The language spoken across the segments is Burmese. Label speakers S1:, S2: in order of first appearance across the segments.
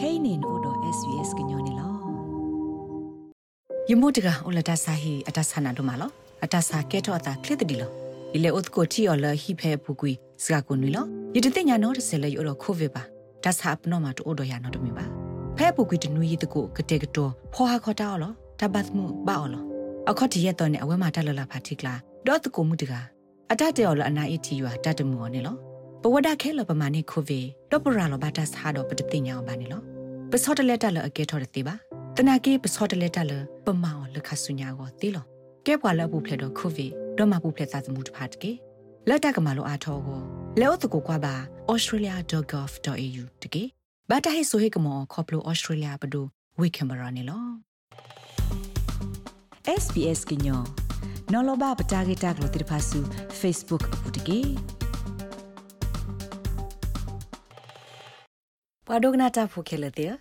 S1: kainin odo svs gnyone lo yimutga olata sahi atasana do malo atasa keto ata klitdi lo ile utko ti ola hi phe pukui sga ko nui lo yidite nya no de sele yo ro covid ba tasa apno ma to odo ya no de mi ba phe pukui de nui yit ko kete kto pho ha khota lo tabat mu ba lo အခုတရက်တော့နဲ့အဝဲမှာတက်လလဖာတိကလာဒေါတ်ကိုမှုတကအတတဲော်လအနာအီတီယူတတ်တမောနေလော ပဝဒခဲလပမာနေခိုဗေတော့ပရာလဘတာစာတော့ပတတိညာဘာနေလောပစောတလက်တက်လအကဲထော်တဲ့ပါတနာကေပစောတလက်တက်လပမောလခဆုညာကိုတီလောကဲပွာလဘူးဖလက်တော့ခိုဗေတော့မဘူးဖလက်သာသမှုတဖတ်ကေလက်တက်ကမာလိုအားထောကိုလဲဥတကိုကွာပါ australia.gov.au တကေဘာတာဟိဆိုဟေကမောခေါပလို australia ဘဒူဝေကင်မရာနေလော SBS ကညောနော်လဘပတာဂီတာကလိုတိဖာဆူ Facebook အပူတကေ ပဒုကနာတာဖုခဲလတဲ့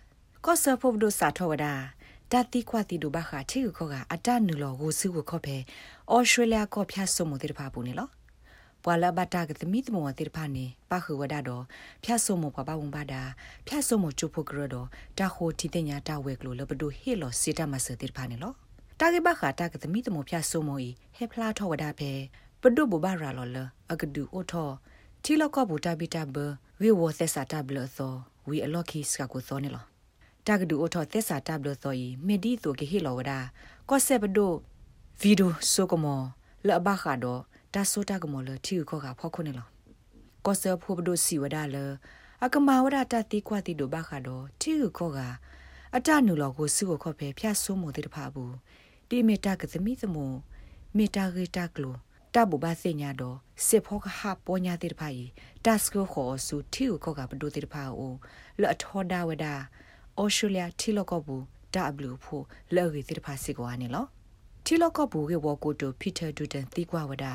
S1: ကောဆာဖုဘဒိုစာထောဝဒါတတိခွာတိဒုဘခါချီကိုကအတနူလောကိုစုကိုခေါ်ဖဲအော်စတြေးလျကောဖျတ်ဆုမတိဖာပူနေလောပွာလဘတာကတမိတမောတိဖာနေပခဝဒါတော့ဖျတ်ဆုမပပဝံဘာဒါဖျတ်ဆုမချူဖို့ကရတော့တာခိုတီတညာတာဝဲကလိုလဘဒိုဟေလောစီတာမဆတိဖာနေလောတာဂိဘခတာကတမိတမောဖျဆုမောဤဟေဖလာထောဝဒါဖဲပဒုဘဘရာလောလအကဒူအိုထောတီလကောဘူတာဘီတာဘဝေဝသက်စာတာဘလသော ဝီအလော့ခီစကကိုသောနေလောတာဂဒူအိုထောသက်စာတာဘလသောဤမေဒီတိုကေဟီလောဝဒါကောဆေဘဒိုဗီဒိုဆိုကမောလဘခါဒိုတာဆိုတာကမောလတီခေါကဖောခုနေလောကောဆေဖိုဘဒိုစီဝဒါလအကမာဝဒတာတီခွာတီဒိုဘခါဒိုတီခေါကအတနုလောကိုစုကိုခေါ်ဖဲဖျတ်ဆိုးမို့တဲ့တဖာဘူးတိမေတာကသမီသမုမေတာဂေတာကလို တဘူဘာစညာတော့စေဖောကဟာပေါ်ညာတဲ့ဖိုင်တက်စကိုခေါ်စုထီကိုကဘဒိုတဲ့ဖာအိုလော်ထောဒါဝဒါအော်စတြေးလျထီလောကဘူးတာဘလူဖို့လော်ရီတဲ့ဖာစီကွာနေလောထီလောကဘူးကေဝကိုတိုပီတာဒူတန်တီကွာဝဒါ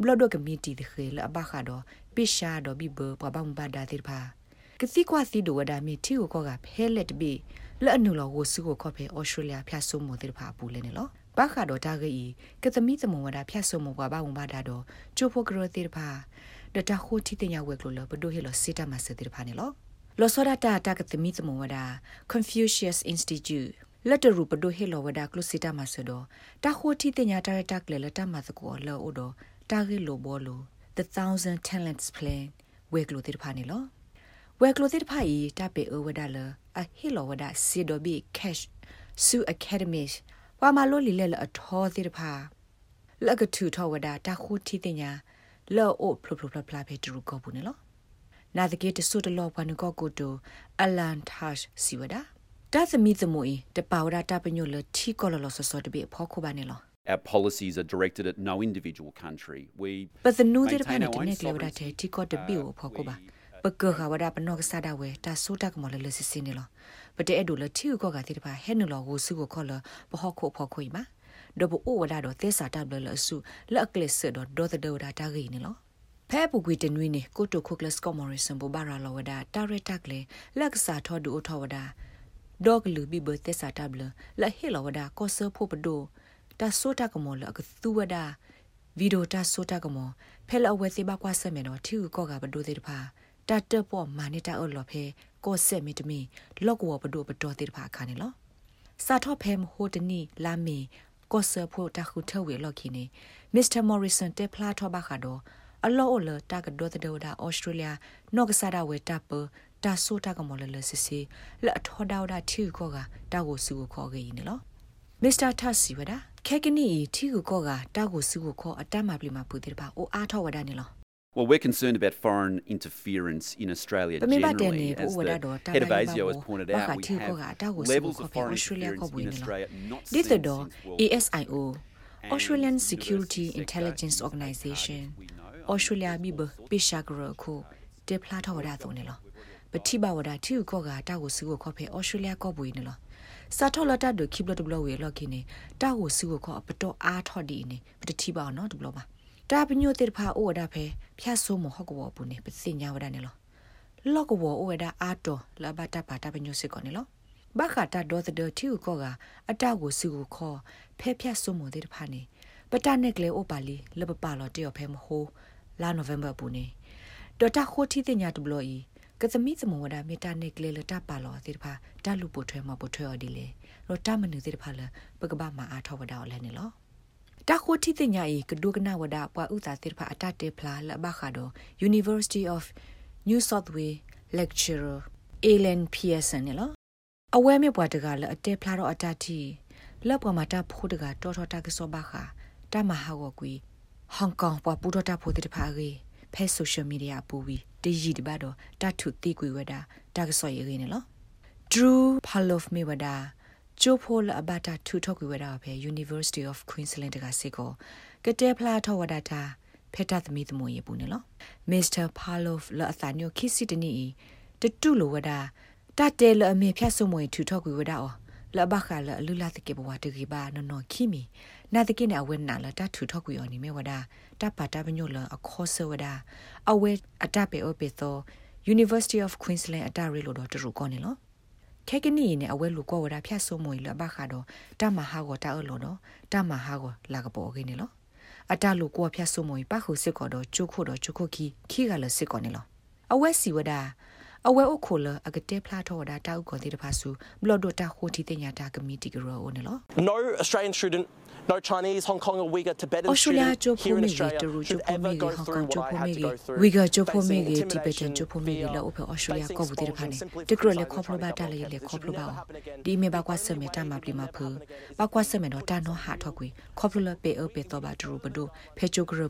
S1: ဘလော့ဒိုကမီတီတဲ့ခေလအဘခါတော့ပိရှာတော့ဘီဘပဘမ်ဘာဒါတဲ့ဖာကစီကွာစီဒိုဝဒါမီထီကိုကဖဲလက်တဘီလက်အနုလောကိုစုကိုခေါ်ဖဲအော်စတြေးလျဖျတ်ဆုမိုတဲ့ဖာပူလဲနေလော ဘာခါတော့တာဂီကသမီသမဝဒဖျက်ဆုမဘဘာဝံဘာဒါတော့ချိုဖိုဂရတိဖာဒတာခိုတီတညာဝဲကလိုလဘဒိုဟေလစီတာမစတိဖာနေလောလောစောဒတာတာကသမီသမဝဒ Confucius Institute လက်တရူပဒိုဟေလဝဒကလုစီတာမဆဒတာခိုတီတညာတာရတာကလေလတာမသကောလောအိုတော့တာဂီလိုဘောလို The Thousand Talents Plan ဝဲကလိုတိဖာနေလောဝဲကလိုတိဖာဤတပေအဝဒလအဟေလဝဒစီဒိုဘီ cash su academy ဝါမ လို့လီလဲလအထောသေးတဖာလက်ကထူထောဝဒတာခုတီတင်ညာလောအိုဖလဖလဖလဖလဖေတူကောဘူးနော်နာတကေတဆုတလောဘနကောကိုတိုအလန်တာရှ်စီဝဒတာသမီသမွေတပါဝဒတာပညိုလထီကောလလဆဆတဘေဖောခုပါနေလော
S2: Our policies are directed at no individual country. We
S1: But the new data panel ne klewda te tikot de bi o phoko ba. Ba ko ga wada panok sa da we ta so ta ko le le si si ne lo. ပတဲ့အဲ့ဒိုလတီကိုကတိတပါဟဲနလောကိုစုကိုခေါ်လဘဟခုဖော်ခွေမှာဒဘအိုဝဒါတော့သေစာတပ်လလဆုလက်ကလစ်ဆဒဒေါ်သဒေါ်ဒါတာဂီနေလောဖဲပူကွီတနွေးနေကိုတိုခုကလစ်ကောမော်ရီဆန်ဘဘာရာလောဝဒါတာရတက်လေလက်စာထောဒူအိုထောဝဒါဒေါဂလူဘီဘသေစာတပ်လလက်ဟေလောဝဒါကောဆဖို့ပဒိုတာဆိုတာကမောလကသူဝဒါဗီဒီယိုတာဆိုတာကမောဖဲလအဝဲစီဘကွာဆမေနော်ထီကောကဘဒိုသေးတဖာ တတ်တပေါ်မာနေတာအော်လော်ဖဲကောဆက်မီတမီလော့ကောဘဒိုဘတော်တိတဖာခါနေလောစာထော့ဖဲမဟိုတနီလာမီကောဆပ်ဖို့တခုထဝေလော်ခီနေမစ္စတာမော်ရီဆန်တက်ဖလာထော့ဘခါတော့အလောအလတာကဒိုတဒေါ်ဒါဩစတြေးလျနော့ကဆာဒဝေတပ်ပတာဆိုတာကမော်လလစစ်စီလအထော်ဒေါဒါထီခေါ်ကတာကိုစုကိုခေါ်ခဲ့ရင်နော်မစ္စတာထတ်စီဝဒခဲကနီထီကိုခေါ်ကတာကိုစုကိုခေါ်အတတ်မပလီမှာပူတဲ့ပါအိုအားထော်ဝဒနေလော
S2: Well, we're concerned about foreign interference in Australia generally. As the head of ASIO has pointed out, we have levels of foreign interference in Australia not seen since World
S1: ASIO Australian Security Intelligence Organization Australia bi ba pishagro ko te phla thaw da so ne lo ပတိဘဝဒတီကိုကတာကိုစုကိုခေါ်ဖဲဩစတြေးလျကောပွေးနေလို့စာထော်လတ်ဒိုခိဘလတ်ဘလဝေလော်ကိနေတာကိုစုကိုခေါ်ပတော်အားထော်ဒီနေပတိဘနော်ဒဘလပါ တာပညိုတေဖာအိုဝဒဖဲဖျတ်ဆိုးမဟုတ်ကောဘူးနေပစညာဝဒနေလောလော့ကဝအိုဝဒအာတော်လဘတာပါတာပညိုစစ်ကောနေလောဘခတာဒေါ်သဒတီကိုကအတကိုစုကိုခေါ်ဖဲဖျတ်ဆိုးမတေတဖာနေပတနက်ကလေအိုပါလီလဘပါလော်တေော်ဖဲမဟိုလာနိုဗ ెంబర్ ဘူးနေဒေါ်တာခိုတီတင်ညာတဘလို့ဤကကသမီသမဝဒမေတာနေကလေလတာပါလောတိတဖာတလူပိုထွဲမပိုထွဲော်ဒီလေရောတမနုတိတဖာလပကဘာမာအားထောဝဒါော်လဲနေလော တခိုတီတင်ညာဤကဒုကနာဝဒပွာဥတာတိတဖာအတတေဖလာလဘခါဒို University of New South Wales lecturer Ellen Pearson နော်အဝဲမြပွားတကလည်းအတဲဖလာတော့အတတီလက်ပွားမှာတဖို့တကတော်တော်တကစောပါခါတမဟာဝကွီဟောင်ကောင်ပွားပူတော်တဖို့တဖာကြီးဖဲဆိုရှယ်မီဒီယာပူဝီတရီတပတ်တော့တထုတိကွေဝဒတကစောရင်းနော် Drew Palof Mewada ကျိုဖိုလအဘတာထူထောက်ကွေဝဒဖဲ University of Queensland တကစေကိုကတဲဖလာထောဝဒတာဖက်တာသမီသမွေရပူနော် Mr. Palof လအသညိုခိစီတနီတတူလိုဝဒတတဲလအမေဖြတ်ဆုံမွေထူထောက်ကွေဝဒအောလဘခါလလူလာတကေဘဝတကေဘာနော်နော်ခိမီနာတကိနေအဝဲနာလတထူထောက်ကွေအော်နိမေဝဒတပါတပညိုလအခောဆဝဒအဝဲအတပေအပေသော University of Queensland အတရီလိုတော့တူကောနေလော ခဲကနီနဲ့အဝဲလူကောဝဒဖြတ်ဆုံမွေလဘခါတော့တမဟာကိုတာအလောတော့တမဟာကိုလာကပေါ်ခင်းနေလောအတလူကောဖြတ်ဆုံမွေပခုစစ်ကောတော့ကျုခုတော့ကျုခုခီခီကလည်းစစ်ကောနေလောအဝဲစီဝဒအဝဲအခိုလအကတဲ့ဖလာထောဒါတောက်ကောတိတဖာစုဘလော့ဒိုတာခိုတီတင်ညာတာကမီတီကရောနေလော
S3: No Australian student no Chinese, Hong Kong or Uyghur Tibetan student here in Australia should ever go through what I had to go through.
S1: Uyghur ကျဖိုမေဂေ Tibetan ကျဖိုမေဂေလောအဖေ Australia ကောဘူးတိဖာနေတကရလေခေါပလဘာတာလေလေခေါပလဘာဒီမေဘာကွာဆမေတာမပလီမဖူဘာကွာဆမေတော့တာနောဟာထောက်ကွေခေါပလပေအပေတော့ဘာဒရူဘဒိုဖေချိုဂရ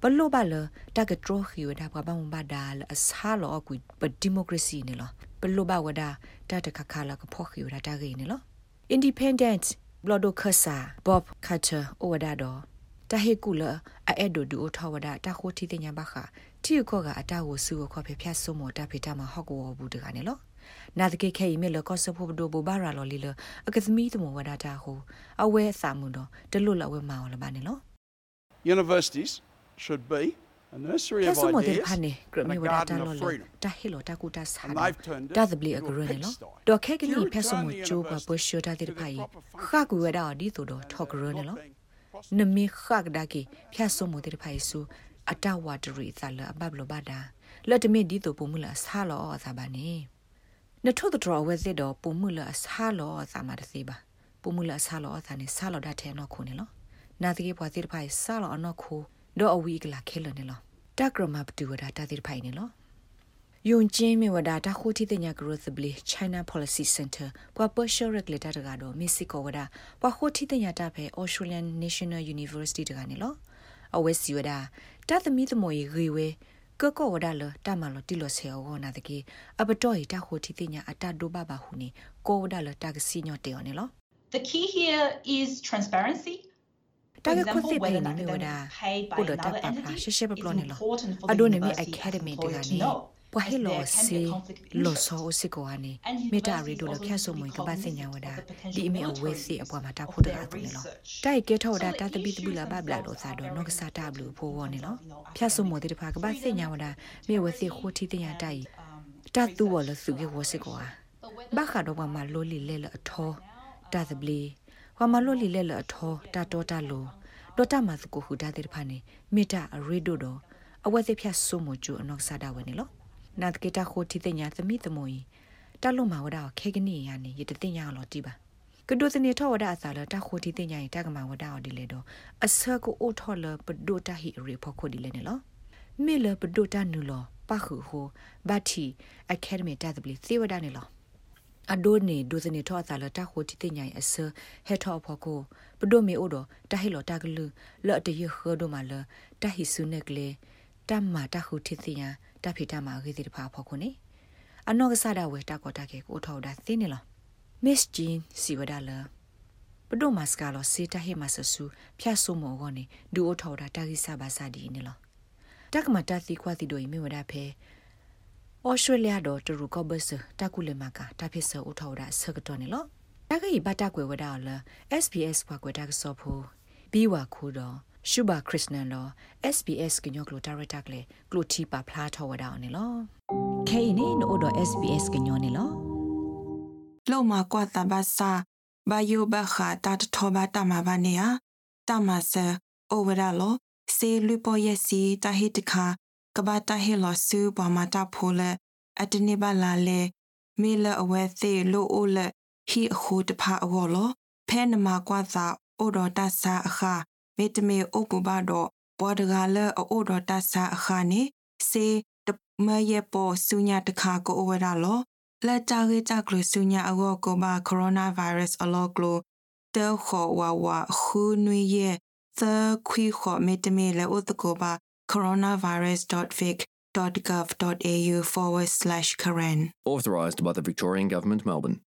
S1: ဘူးဟိုနေလောတာဒီတကရကေထောနော်တဘလလဘာဒီတို့တကေထောနော်တဘလလဘာကောနေကလဲဝဒထဲတဘူလမေတာကဘာပါလောဝဒတာနေကလေနော်နော်လောအိုတော့တာတူလောတော်လောနေလောဘလို့ပါလတကထရခီဝဒဘာဘာမဘာဒါလအစားလောကွပဒီမိုကရေစီနေလောဘလို့ပါဝဒတတခခလာကဖောခီဝဒတာဂိနေလော independent blodo khasa bob carter ဩဝဒတော့တဟေကူလအဲ့ဒိုဒူထဝဒတာခိုတီတင်ညာဘခတီခောကအတာကိုစုကိုခေါ်ဖျက်ဆုံမတာဖေတာမှာဟော့ကိုဘူးတကနေလောနာတကေခဲယီမေလကောဆဖို့ဒိုဘဘာရာလောလီလအကသမီတမဝဒတာဟိုအဝဲစာမှုတော့တလွတ်လဝဲမာော်လပါနေလော
S4: Universities should be a nursery of ideas and a garden of freedom.
S1: ta hilo ta ku ta sa ta the bli agro ne lo do khe ke ni phe so mo jo ba bo sho ta de phai kha ku wa da di to do thok ro ne lo ne mi kha da ki phya so mo de phai su အတဝတရီသလဘဘလဘဒါလက်တမီဒီတိုပုံမလာဆာလောအသာပါနေနထုတတော်ဝဲစစ်တော့ပုံမလာဆာလောအသာမတစီပါပုံမလာဆာလောအသာနေဆာလောဒတဲ့နော်ခုနေလောနာတိကေပွားတိဖိုင်ဆာလောအနော်ခု ဒေါ်အဝီကလာခဲလနေလောတက်ကရမပတူဝဒါတာတိဖိုင်နေလောယုံချင်းမြဝဒါတာခိုတီတညာ growth bli china policy center ပွာ partial regulator တကတော့ mexico ဝဒါပွာခိုတီတညာတာဖဲ australian national university တကနေလောအဝဲစီဝဒါတသမီသမွေရေဝဲကကောဝဒါလတမလတိလဆေအောနာတကေအပတော်ရတာခိုတီတညာအတဒိုဘဘာဟုနေကိုဝဒါလတကစီညောတေော်နေလော
S5: The key here is transparency
S1: တာကခွတ်စစ်ဖိနေမေဝဒါကိုဒတာပါဖာရှေရှေပပလောနေလောအဒိုနေမီအကယ်ဒမီတကနေပွာဟီလောစီလောဆောစီကိုအနေမေတာရီဒိုလဖြတ်ဆုံမွေကပတ်စညာဝဒါဒီအမေအဝဲစီအပွားမှာတာဖို့တာတူနေလောတိုက်ကဲထောဒါတာတပိတပိလာဘဘလာလောစာတော့နောကစားတာဘလူဖိုးဝနေလောဖြတ်ဆုံမွေတဲ့ဖာကပတ်စညာဝဒါမေဝဲစီခိုတီတရတိုက်တတူဝလစုကေဝစီကိုဘာခါတော့မလိုလီလဲလအထောတာသဘလီဝမလိုလီလဲလအထောတာတော်တာလို ဒေါ်တာမစကိုဟူဒါတဲ့ဖာနေမေတာရီဒိုတော့အဝဲစီဖြတ်ဆုံမကျူအနောကစားတာဝနေလောနာတကေတာခိုတီတညာသမီသမွေတလုံးမဝဒါခေကနီယာနေရတတင်ညာလောတီပါကဒုစနေထောဝဒါအစာလတခိုတီတညာတကမဝဒါအော်ဒီလေတော့အဆကိုအိုထောလပဒိုတာဟီရီဖခိုဒီလေနေလောမေလပဒိုတာနူလောပခုဟိုဘတ်တီအကယ်ဒမီတာဒဘလီသေဝဒါနေလော အဒိုနေဒုစနေထောအစာလတခိုတီတညာအဆဟက်ထောဖခိုပဒိုမေအိုတော့တဟီလောတကလူလော့တရခေဒိုမလတဟီဆုနေကလေတမ္မာတခုတီတညာတဖိတမှာခေစီတဖာဖောက်ခုနေအနောကဆဒဝဲတကောတကေကိုထောက်တာသိနေလားမစ်ဂျင်းစီဝဒါလာပဒိုမတ်စကာလောစေတဟေမဆဆူဖျတ်ဆုမောကောနေဒူအိုထောက်တာတာကိစဘာစာဒီနေလားတက္ကမတသီခွာတီတို့မြေဝဒါဖဲ ဩစတြေးလျတော့တူကောဘဆတကုလမကတဖိဆအိုထောက်တာဆကတော့နေလောတက္ကီဘတာကွယ်ဝဒါလာ SBS ဘွားကွယ်တာကစောဖို့ဘီဝါခုတော့ရှုဘာခရစ်နန်လော SBS ကညောကလိုတာရတာကလေကလိုတီပါဖလားထောဝဒါအောင်နေလောခဲနေနို့တော့ SBS ကညောနေလော
S6: လောမကွာတဘာစာဘာယိုဘခတာတထောဘာတမဘာနေယတမဆာအိုဝရလောစေလူပေါ်ယစီတဟိတခါ ကဘာတဟေလောဆူဘမတာဖိုလအတနေပါလာလေမေလအဝဲသေးလိုအိုလဟီအခုတဖာအောလောဖဲနမကွာသာအိုတော်တဆာအခါမေတမေအိုပူဘာတော့ဘောဒဂါလအိုတော်တဆာအခါနေစေတမယေပေါ်ဆုညာတခါကိုအိုဝရလောလက်တာရေတာကလဆုညာအောကိုဘာကိုရိုနာဗိုင်းရပ်စ်အလောကလိုတဲခေါ်ဝါဝါခူနွေရဲ့သခွေခေါ်မေတမေလေဥတကိုဘာ coronavirus.vic.gov.au forward slash Karen.
S7: Authorised by the Victorian Government, Melbourne.